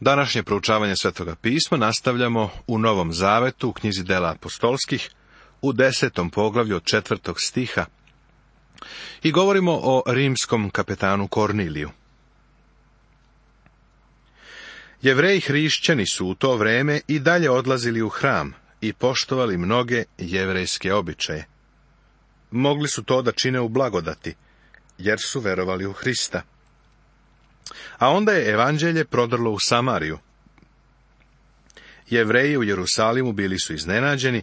Današnje proučavanje Svetoga pisma nastavljamo u Novom Zavetu, u knjizi Dela apostolskih, u desetom poglavlju od četvrtog stiha. I govorimo o rimskom kapetanu Korniliju. Jevreji hrišćani su u to vreme i dalje odlazili u hram i poštovali mnoge jevrejske običaje. Mogli su to da čine u blagodati, jer su verovali u Hrista. A onda je evanđelje prodrlo u Samariju. Jevreji u Jerusalimu bili su iznenađeni,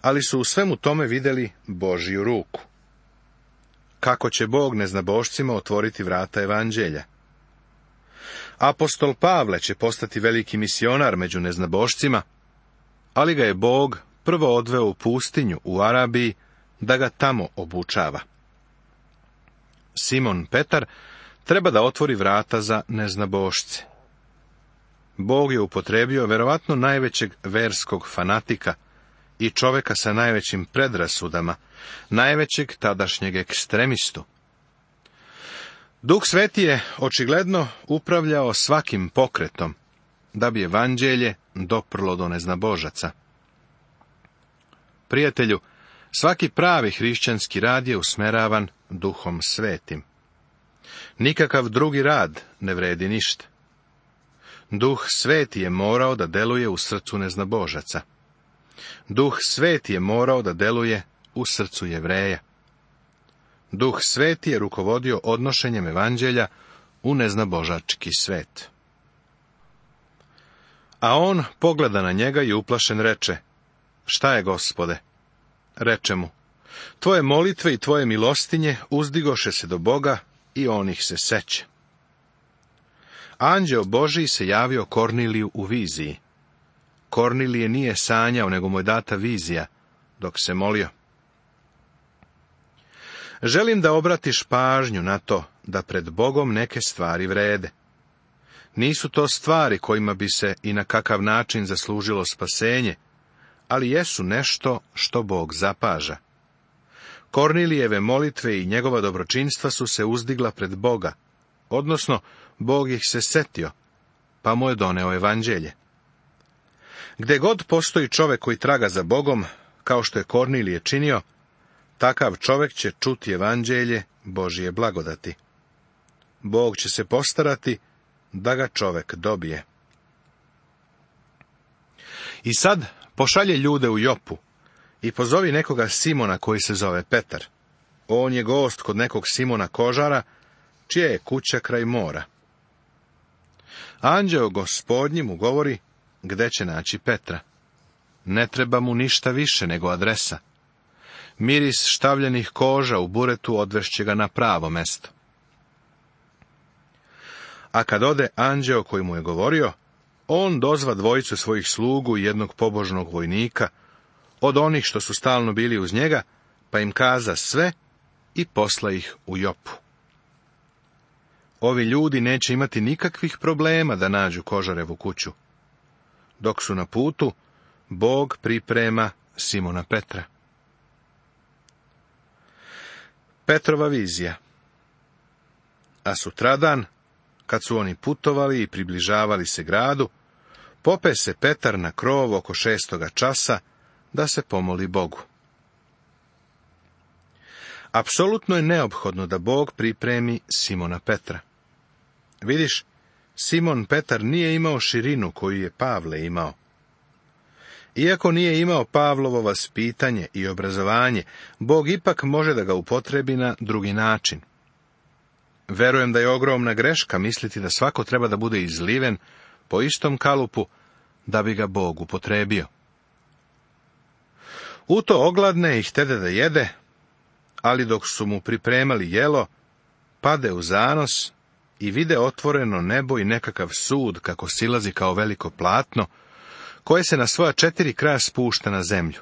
ali su u svemu tome vidjeli Božju ruku. Kako će Bog neznabošcima otvoriti vrata evanđelja? Apostol Pavle će postati veliki misionar među neznabošcima, ali ga je Bog prvo odveo u pustinju u Arabiji da ga tamo obučava. Simon Petar treba da otvori vrata za neznabošce. Bog je upotrebio verovatno najvećeg verskog fanatika i čoveka sa najvećim predrasudama, najvećeg tadašnjeg ekstremistu. Duh Sveti je očigledno upravljao svakim pokretom, da bi evanđelje doprlo do neznabožaca. Prijatelju, svaki pravi hrišćanski rad je usmeravan duhom svetim. Nikakav drugi rad ne vredi ništa. Duh sveti je morao da deluje u srcu neznabožaca. Duh sveti je morao da deluje u srcu jevreja. Duh sveti je rukovodio odnošenjem evanđelja u neznabožački svet. A on pogleda na njega i uplašen reče, šta je gospode? Reče mu, tvoje molitve i tvoje milostinje uzdigoše se do Boga i on ih se seće. Anđeo Boži se javio Korniliju u viziji. Kornilije nije sanjao, nego mu je data vizija, dok se molio. Želim da obratiš pažnju na to da pred Bogom neke stvari vrede. Nisu to stvari kojima bi se i na kakav način zaslužilo spasenje, ali jesu nešto što Bog zapaža. Kornilijeve molitve i njegova dobročinstva su se uzdigla pred Boga, odnosno Bog ih se setio, pa mu je doneo evanđelje. Gde god postoji čovek koji traga za Bogom, kao što je Kornilije činio, takav čovek će čuti evanđelje Božije blagodati. Bog će se postarati da ga čovek dobije. I sad pošalje ljude u Jopu, i pozovi nekoga Simona koji se zove Petar. On je gost kod nekog Simona Kožara, čija je kuća kraj mora. Anđeo gospodnji mu govori gde će naći Petra. Ne treba mu ništa više nego adresa. Miris štavljenih koža u buretu odvešće ga na pravo mesto. A kad ode anđeo koji mu je govorio, on dozva dvojicu svojih slugu i jednog pobožnog vojnika, od onih što su stalno bili uz njega, pa im kaza sve i posla ih u Jopu. Ovi ljudi neće imati nikakvih problema da nađu kožarevu kuću. Dok su na putu, Bog priprema Simona Petra. Petrova vizija A sutradan, kad su oni putovali i približavali se gradu, pope se Petar na krov oko šestoga časa da se pomoli Bogu. Apsolutno je neophodno da Bog pripremi Simona Petra. Vidiš, Simon Petar nije imao širinu koju je Pavle imao. Iako nije imao Pavlovo vaspitanje i obrazovanje, Bog ipak može da ga upotrebi na drugi način. Verujem da je ogromna greška misliti da svako treba da bude izliven po istom kalupu da bi ga Bog upotrebio. U to ogladne i htede da jede, ali dok su mu pripremali jelo, pade u zanos i vide otvoreno nebo i nekakav sud kako silazi kao veliko platno, koje se na svoja četiri kraja spušta na zemlju.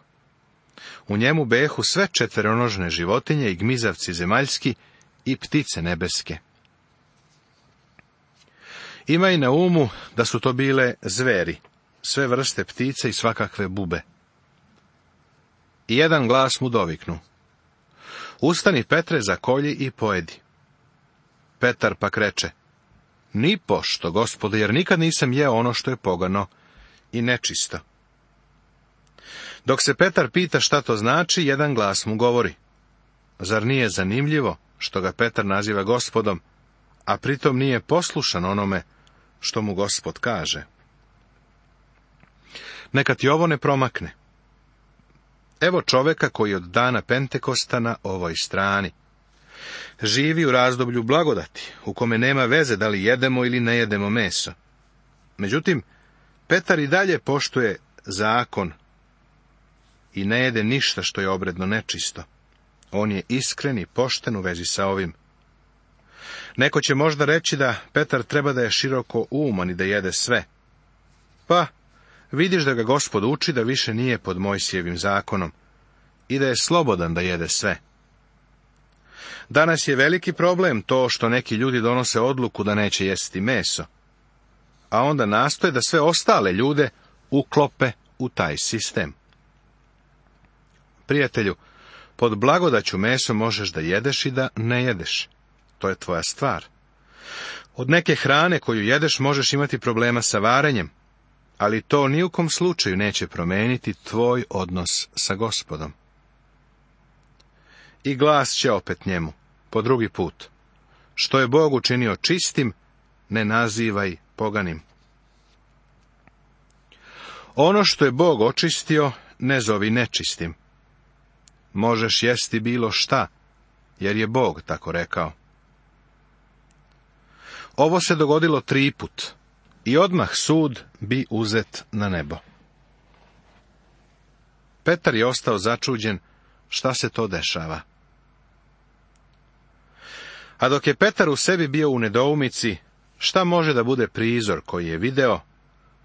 U njemu behu sve četveronožne životinje i gmizavci zemaljski i ptice nebeske. Ima i na umu da su to bile zveri, sve vrste ptice i svakakve bube i jedan glas mu doviknu. Ustani Petre, za zakolji i pojedi. Petar pak reče, ni pošto, gospode, jer nikad nisam jeo ono što je pogano i nečisto. Dok se Petar pita šta to znači, jedan glas mu govori. Zar nije zanimljivo što ga Petar naziva gospodom, a pritom nije poslušan onome što mu gospod kaže? Neka ti ovo ne promakne. Evo čoveka koji od dana Pentekosta na ovoj strani. Živi u razdoblju blagodati, u kome nema veze da li jedemo ili ne jedemo meso. Međutim, Petar i dalje poštuje zakon i ne jede ništa što je obredno nečisto. On je iskren i pošten u vezi sa ovim. Neko će možda reći da Petar treba da je široko uman i da jede sve. Pa, Vidiš da ga gospod uči da više nije pod Mojsijevim zakonom i da je slobodan da jede sve. Danas je veliki problem to što neki ljudi donose odluku da neće jesti meso, a onda nastoje da sve ostale ljude uklope u taj sistem. Prijatelju, pod blagodaću meso možeš da jedeš i da ne jedeš. To je tvoja stvar. Od neke hrane koju jedeš možeš imati problema sa varenjem, ali to ni u kom slučaju neće promijeniti tvoj odnos sa gospodom. I glas će opet njemu, po drugi put. Što je Bog učinio čistim, ne nazivaj poganim. Ono što je Bog očistio, ne zovi nečistim. Možeš jesti bilo šta, jer je Bog tako rekao. Ovo se dogodilo triput. put i odmah sud bi uzet na nebo. Petar je ostao začuđen šta se to dešava. A dok je Petar u sebi bio u nedoumici, šta može da bude prizor koji je video,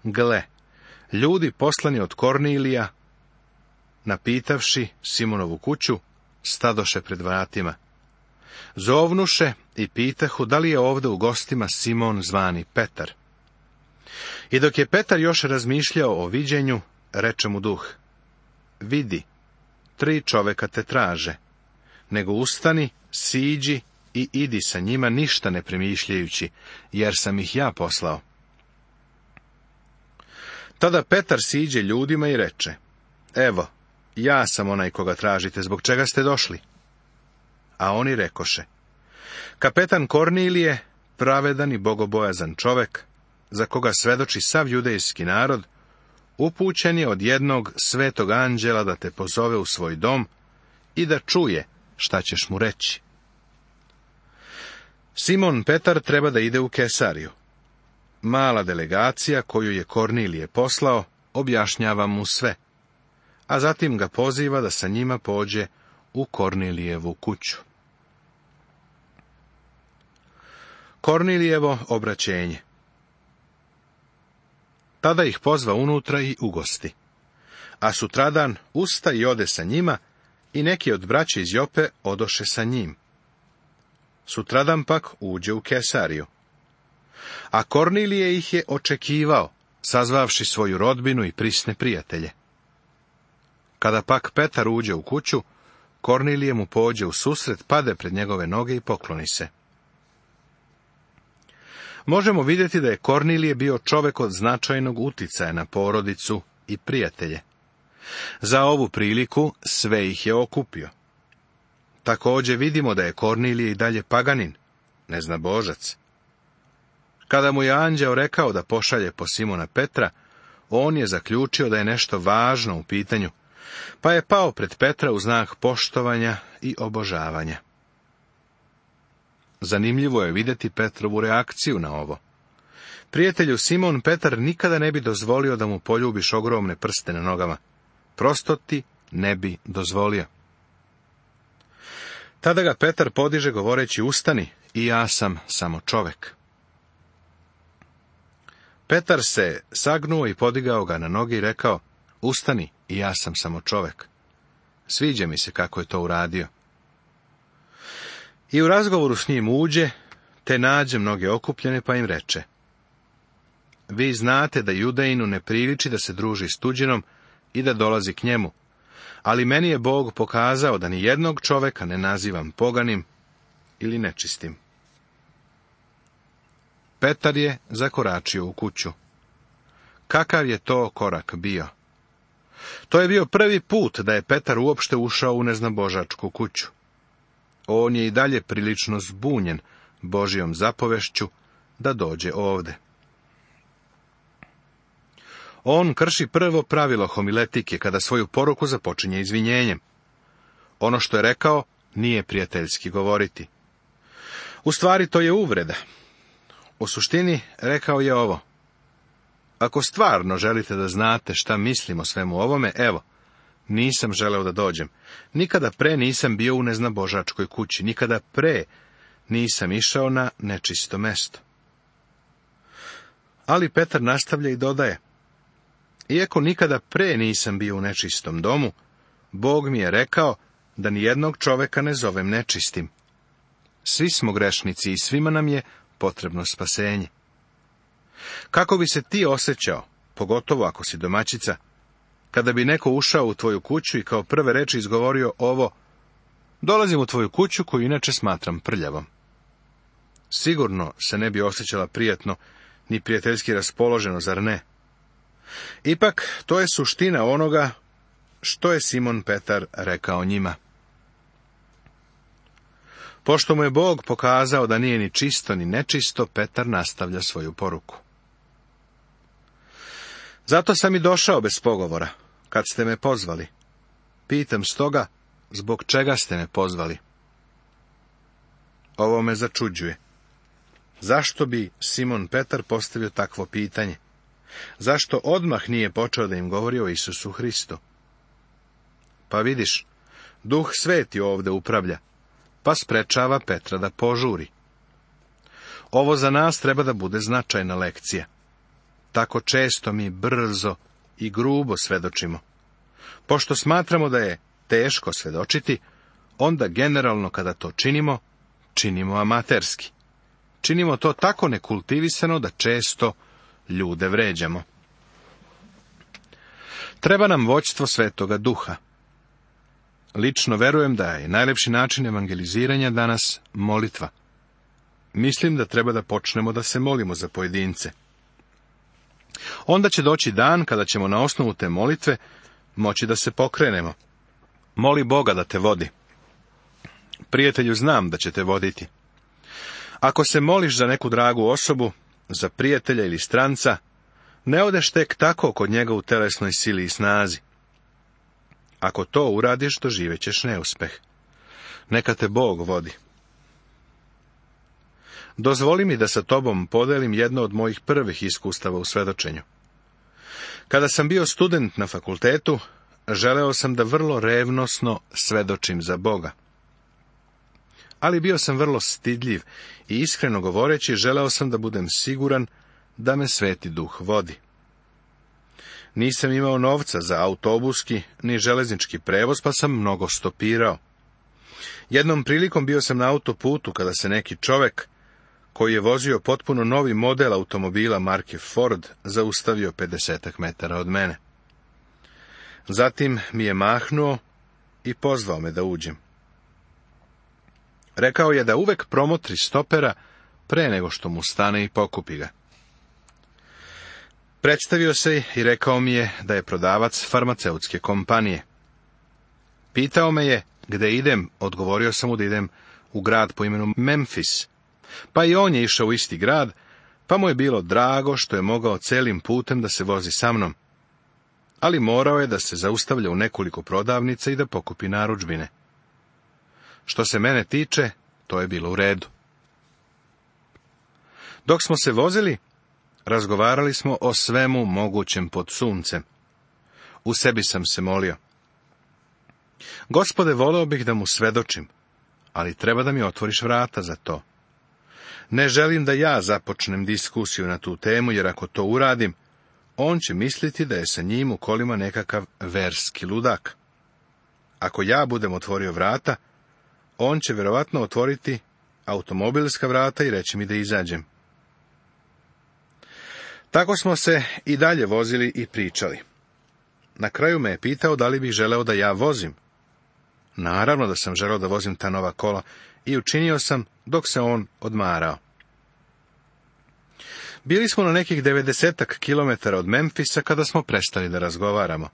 gle, ljudi poslani od Kornilija, napitavši Simonovu kuću, stadoše pred vratima. Zovnuše i pitahu da li je ovde u gostima Simon zvani Petar. I dok je Petar još razmišljao o viđenju, reče mu duh, vidi, tri čoveka te traže, nego ustani, siđi i idi sa njima ništa ne premišljajući, jer sam ih ja poslao. Tada Petar siđe ljudima i reče, evo, ja sam onaj koga tražite, zbog čega ste došli? A oni rekoše, kapetan Kornilije, pravedan i bogobojazan čovek, za koga svedoči sav judejski narod, upućen je od jednog svetog anđela da te pozove u svoj dom i da čuje šta ćeš mu reći. Simon Petar treba da ide u Kesariju. Mala delegacija koju je Kornilije poslao objašnjava mu sve, a zatim ga poziva da sa njima pođe u Kornilijevu kuću. Kornilijevo obraćenje tada ih pozva unutra i ugosti. A sutradan usta i ode sa njima, i neki od braće iz Jope odoše sa njim. Sutradan pak uđe u Kesariju. A Kornilije ih je očekivao, sazvavši svoju rodbinu i prisne prijatelje. Kada pak Petar uđe u kuću, Kornilije mu pođe u susret, pade pred njegove noge i pokloni se možemo vidjeti da je Kornilije bio čovjek od značajnog uticaja na porodicu i prijatelje. Za ovu priliku sve ih je okupio. Također vidimo da je Kornilije i dalje paganin, ne zna božac. Kada mu je anđeo rekao da pošalje po Simona Petra, on je zaključio da je nešto važno u pitanju, pa je pao pred Petra u znak poštovanja i obožavanja. Zanimljivo je vidjeti Petrovu reakciju na ovo. Prijatelju Simon Petar nikada ne bi dozvolio da mu poljubiš ogromne prste na nogama. Prosto ti ne bi dozvolio. Tada ga Petar podiže govoreći ustani i ja sam samo čovek. Petar se sagnuo i podigao ga na noge i rekao, ustani i ja sam samo čovek. Sviđa mi se kako je to uradio. I u razgovoru s njim uđe, te nađe mnoge okupljene, pa im reče. Vi znate da judeinu ne priliči da se druži s tuđinom i da dolazi k njemu, ali meni je Bog pokazao da ni jednog čoveka ne nazivam poganim ili nečistim. Petar je zakoračio u kuću. Kakav je to korak bio? To je bio prvi put da je Petar uopšte ušao u neznabožačku kuću. On je i dalje prilično zbunjen Božijom zapovešću da dođe ovde. On krši prvo pravilo homiletike kada svoju poruku započinje izvinjenjem. Ono što je rekao nije prijateljski govoriti. U stvari to je uvreda. U suštini rekao je ovo. Ako stvarno želite da znate šta mislim o svemu ovome, evo, nisam želeo da dođem. Nikada pre nisam bio u neznabožačkoj kući, nikada pre nisam išao na nečisto mesto. Ali Petar nastavlja i dodaje. Iako nikada pre nisam bio u nečistom domu, Bog mi je rekao da nijednog čoveka ne zovem nečistim. Svi smo grešnici i svima nam je potrebno spasenje. Kako bi se ti osjećao, pogotovo ako si domaćica, kada bi neko ušao u tvoju kuću i kao prve reči izgovorio ovo, dolazim u tvoju kuću koju inače smatram prljavom. Sigurno se ne bi osjećala prijatno, ni prijateljski raspoloženo, zar ne? Ipak, to je suština onoga što je Simon Petar rekao njima. Pošto mu je Bog pokazao da nije ni čisto ni nečisto, Petar nastavlja svoju poruku. Zato sam i došao bez pogovora, kad ste me pozvali. Pitam stoga, zbog čega ste me pozvali? Ovo me začuđuje. Zašto bi Simon Petar postavio takvo pitanje? Zašto odmah nije počeo da im govori o Isusu Hristu? Pa vidiš, duh sveti ovde upravlja, pa sprečava Petra da požuri. Ovo za nas treba da bude značajna lekcija. Tako često mi brzo i grubo svedočimo. Pošto smatramo da je teško svedočiti, onda generalno kada to činimo, činimo amaterski. Činimo to tako nekultivisano da često ljude vređamo. Treba nam voćstvo svetoga duha. Lično verujem da je najlepši način evangeliziranja danas molitva. Mislim da treba da počnemo da se molimo za pojedince. Onda će doći dan kada ćemo na osnovu te molitve moći da se pokrenemo. Moli Boga da te vodi. Prijatelju, znam da će te voditi. Ako se moliš za neku dragu osobu, za prijatelja ili stranca, ne odeš tek tako kod njega u telesnoj sili i snazi. Ako to uradiš, doživjet ćeš neuspeh. Neka te Bog vodi. Dozvoli mi da sa tobom podelim jedno od mojih prvih iskustava u svedočenju. Kada sam bio student na fakultetu, želeo sam da vrlo revnosno svedočim za Boga. Ali bio sam vrlo stidljiv i iskreno govoreći želeo sam da budem siguran da me sveti duh vodi. Nisam imao novca za autobuski ni železnički prevoz, pa sam mnogo stopirao. Jednom prilikom bio sam na autoputu kada se neki čovek, koji je vozio potpuno novi model automobila marke Ford, zaustavio 50 metara od mene. Zatim mi je mahnuo i pozvao me da uđem. Rekao je da uvek promotri stopera pre nego što mu stane i pokupi ga. Predstavio se i rekao mi je da je prodavac farmaceutske kompanije. Pitao me je gde idem, odgovorio sam mu da idem u grad po imenu Memphis, pa i on je išao u isti grad, pa mu je bilo drago što je mogao celim putem da se vozi sa mnom. Ali morao je da se zaustavlja u nekoliko prodavnica i da pokupi naručbine. Što se mene tiče, to je bilo u redu. Dok smo se vozili, razgovarali smo o svemu mogućem pod suncem. U sebi sam se molio. Gospode, voleo bih da mu svedočim, ali treba da mi otvoriš vrata za to. Ne želim da ja započnem diskusiju na tu temu, jer ako to uradim, on će misliti da je sa njim u kolima nekakav verski ludak. Ako ja budem otvorio vrata, on će vjerojatno otvoriti automobilska vrata i reći mi da izađem. Tako smo se i dalje vozili i pričali. Na kraju me je pitao da li bih želeo da ja vozim. Naravno da sam želeo da vozim ta nova kola, i učinio sam dok se on odmarao. Bili smo na nekih devedesetak kilometara od Memfisa kada smo prestali da razgovaramo.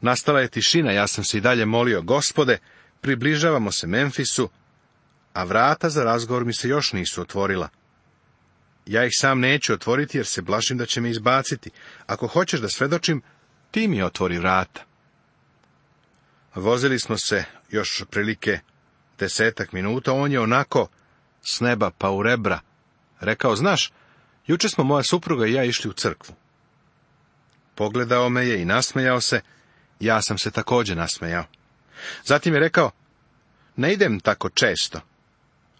Nastala je tišina, ja sam se i dalje molio, gospode, približavamo se Memfisu, a vrata za razgovor mi se još nisu otvorila. Ja ih sam neću otvoriti jer se blašim da će me izbaciti. Ako hoćeš da svedočim, ti mi otvori vrata. Vozili smo se još otprilike desetak minuta, on je onako s neba pa u rebra rekao, znaš, juče smo moja supruga i ja išli u crkvu. Pogledao me je i nasmejao se, ja sam se također nasmejao. Zatim je rekao, ne idem tako često,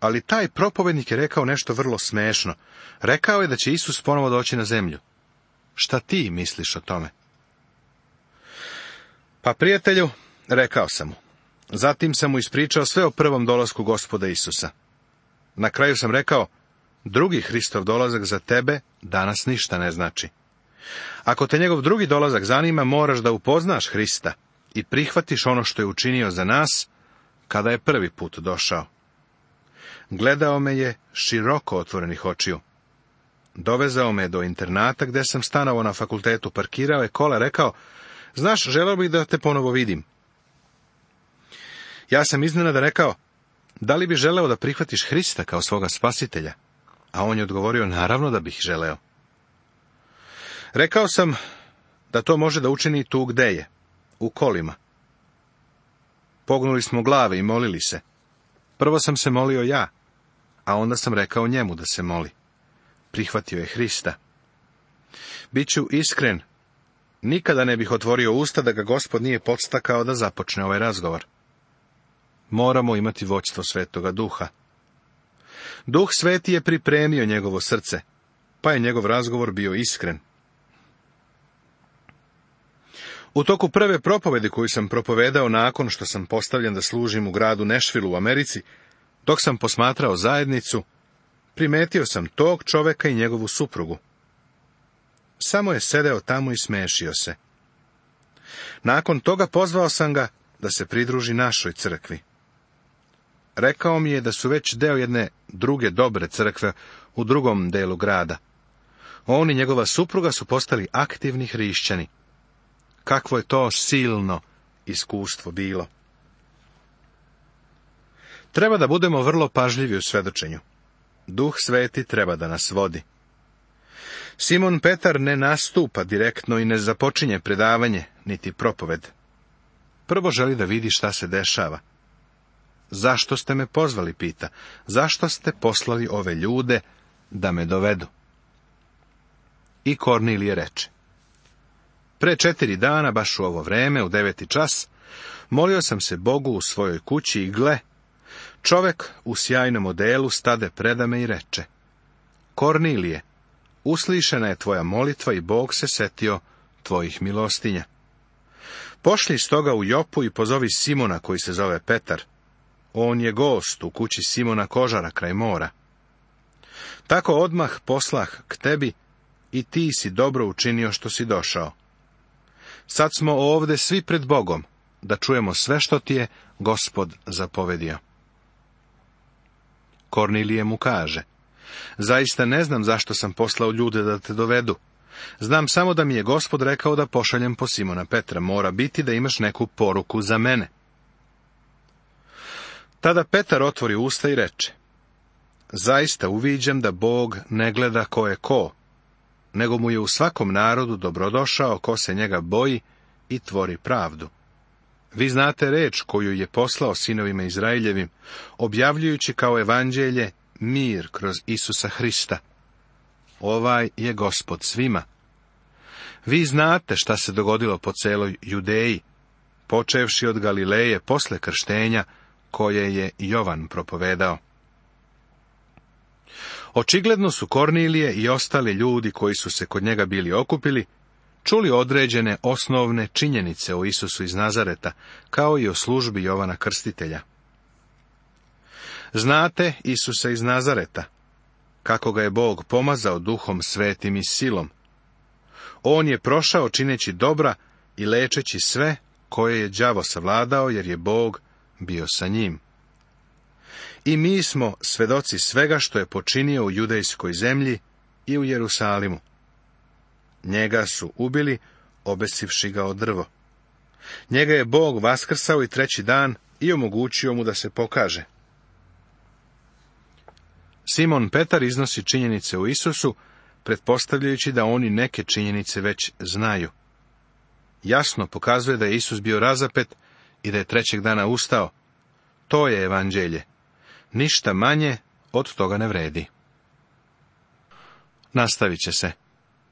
ali taj propovednik je rekao nešto vrlo smešno. Rekao je da će Isus ponovo doći na zemlju. Šta ti misliš o tome? Pa prijatelju, rekao sam mu, Zatim sam mu ispričao sve o prvom dolasku gospoda Isusa. Na kraju sam rekao, drugi Hristov dolazak za tebe danas ništa ne znači. Ako te njegov drugi dolazak zanima, moraš da upoznaš Hrista i prihvatiš ono što je učinio za nas kada je prvi put došao. Gledao me je široko otvorenih očiju. Dovezao me do internata gde sam stanovao na fakultetu, parkirao je kola, rekao, znaš, želeo bih da te ponovo vidim. Ja sam da rekao, da li bi želeo da prihvatiš Hrista kao svoga spasitelja? A on je odgovorio, naravno da bih želeo. Rekao sam da to može da učini tu gde je, u kolima. Pognuli smo glave i molili se. Prvo sam se molio ja, a onda sam rekao njemu da se moli. Prihvatio je Hrista. Biću iskren, nikada ne bih otvorio usta da ga gospod nije podstakao da započne ovaj razgovor moramo imati voćstvo svetoga duha. Duh sveti je pripremio njegovo srce, pa je njegov razgovor bio iskren. U toku prve propovedi koju sam propovedao nakon što sam postavljen da služim u gradu Nešvilu u Americi, dok sam posmatrao zajednicu, primetio sam tog čoveka i njegovu suprugu. Samo je sedeo tamo i smešio se. Nakon toga pozvao sam ga da se pridruži našoj crkvi. Rekao mi je da su već deo jedne druge dobre crkve u drugom delu grada. On i njegova supruga su postali aktivni hrišćani. Kakvo je to silno iskustvo bilo. Treba da budemo vrlo pažljivi u svedočenju. Duh sveti treba da nas vodi. Simon Petar ne nastupa direktno i ne započinje predavanje, niti propoved. Prvo želi da vidi šta se dešava. Zašto ste me pozvali, pita. Zašto ste poslali ove ljude da me dovedu? I Kornilije reče. Pre četiri dana, baš u ovo vreme, u deveti čas, molio sam se Bogu u svojoj kući i gle, čovek u sjajnom odelu stade predame i reče. Kornilije, uslišena je tvoja molitva i Bog se setio tvojih milostinja. Pošli stoga u Jopu i pozovi Simona koji se zove Petar, on je gost u kući Simona Kožara kraj mora. Tako odmah poslah k tebi i ti si dobro učinio što si došao. Sad smo ovde svi pred Bogom, da čujemo sve što ti je gospod zapovedio. Kornilije mu kaže, zaista ne znam zašto sam poslao ljude da te dovedu. Znam samo da mi je gospod rekao da pošaljem po Simona Petra, mora biti da imaš neku poruku za mene. Tada Petar otvori usta i reče, zaista uviđem da Bog ne gleda ko je ko, nego mu je u svakom narodu dobrodošao ko se njega boji i tvori pravdu. Vi znate reč koju je poslao sinovima Izraeljevim, objavljujući kao evanđelje mir kroz Isusa Hrista. Ovaj je gospod svima. Vi znate šta se dogodilo po celoj Judeji, počevši od Galileje posle krštenja koje je Jovan propovedao. Očigledno su Kornilije i ostali ljudi koji su se kod njega bili okupili, čuli određene osnovne činjenice o Isusu iz Nazareta, kao i o službi Jovana Krstitelja. Znate Isusa iz Nazareta, kako ga je Bog pomazao duhom svetim i silom. On je prošao čineći dobra i lečeći sve koje je đavo savladao, jer je Bog bio sa njim. I mi smo svedoci svega što je počinio u judejskoj zemlji i u Jerusalimu. Njega su ubili, obesivši ga od drvo. Njega je Bog vaskrsao i treći dan i omogućio mu da se pokaže. Simon Petar iznosi činjenice u Isusu, pretpostavljajući da oni neke činjenice već znaju. Jasno pokazuje da je Isus bio razapet, i da je trećeg dana ustao, to je evanđelje. Ništa manje od toga ne vredi. Nastavit će se.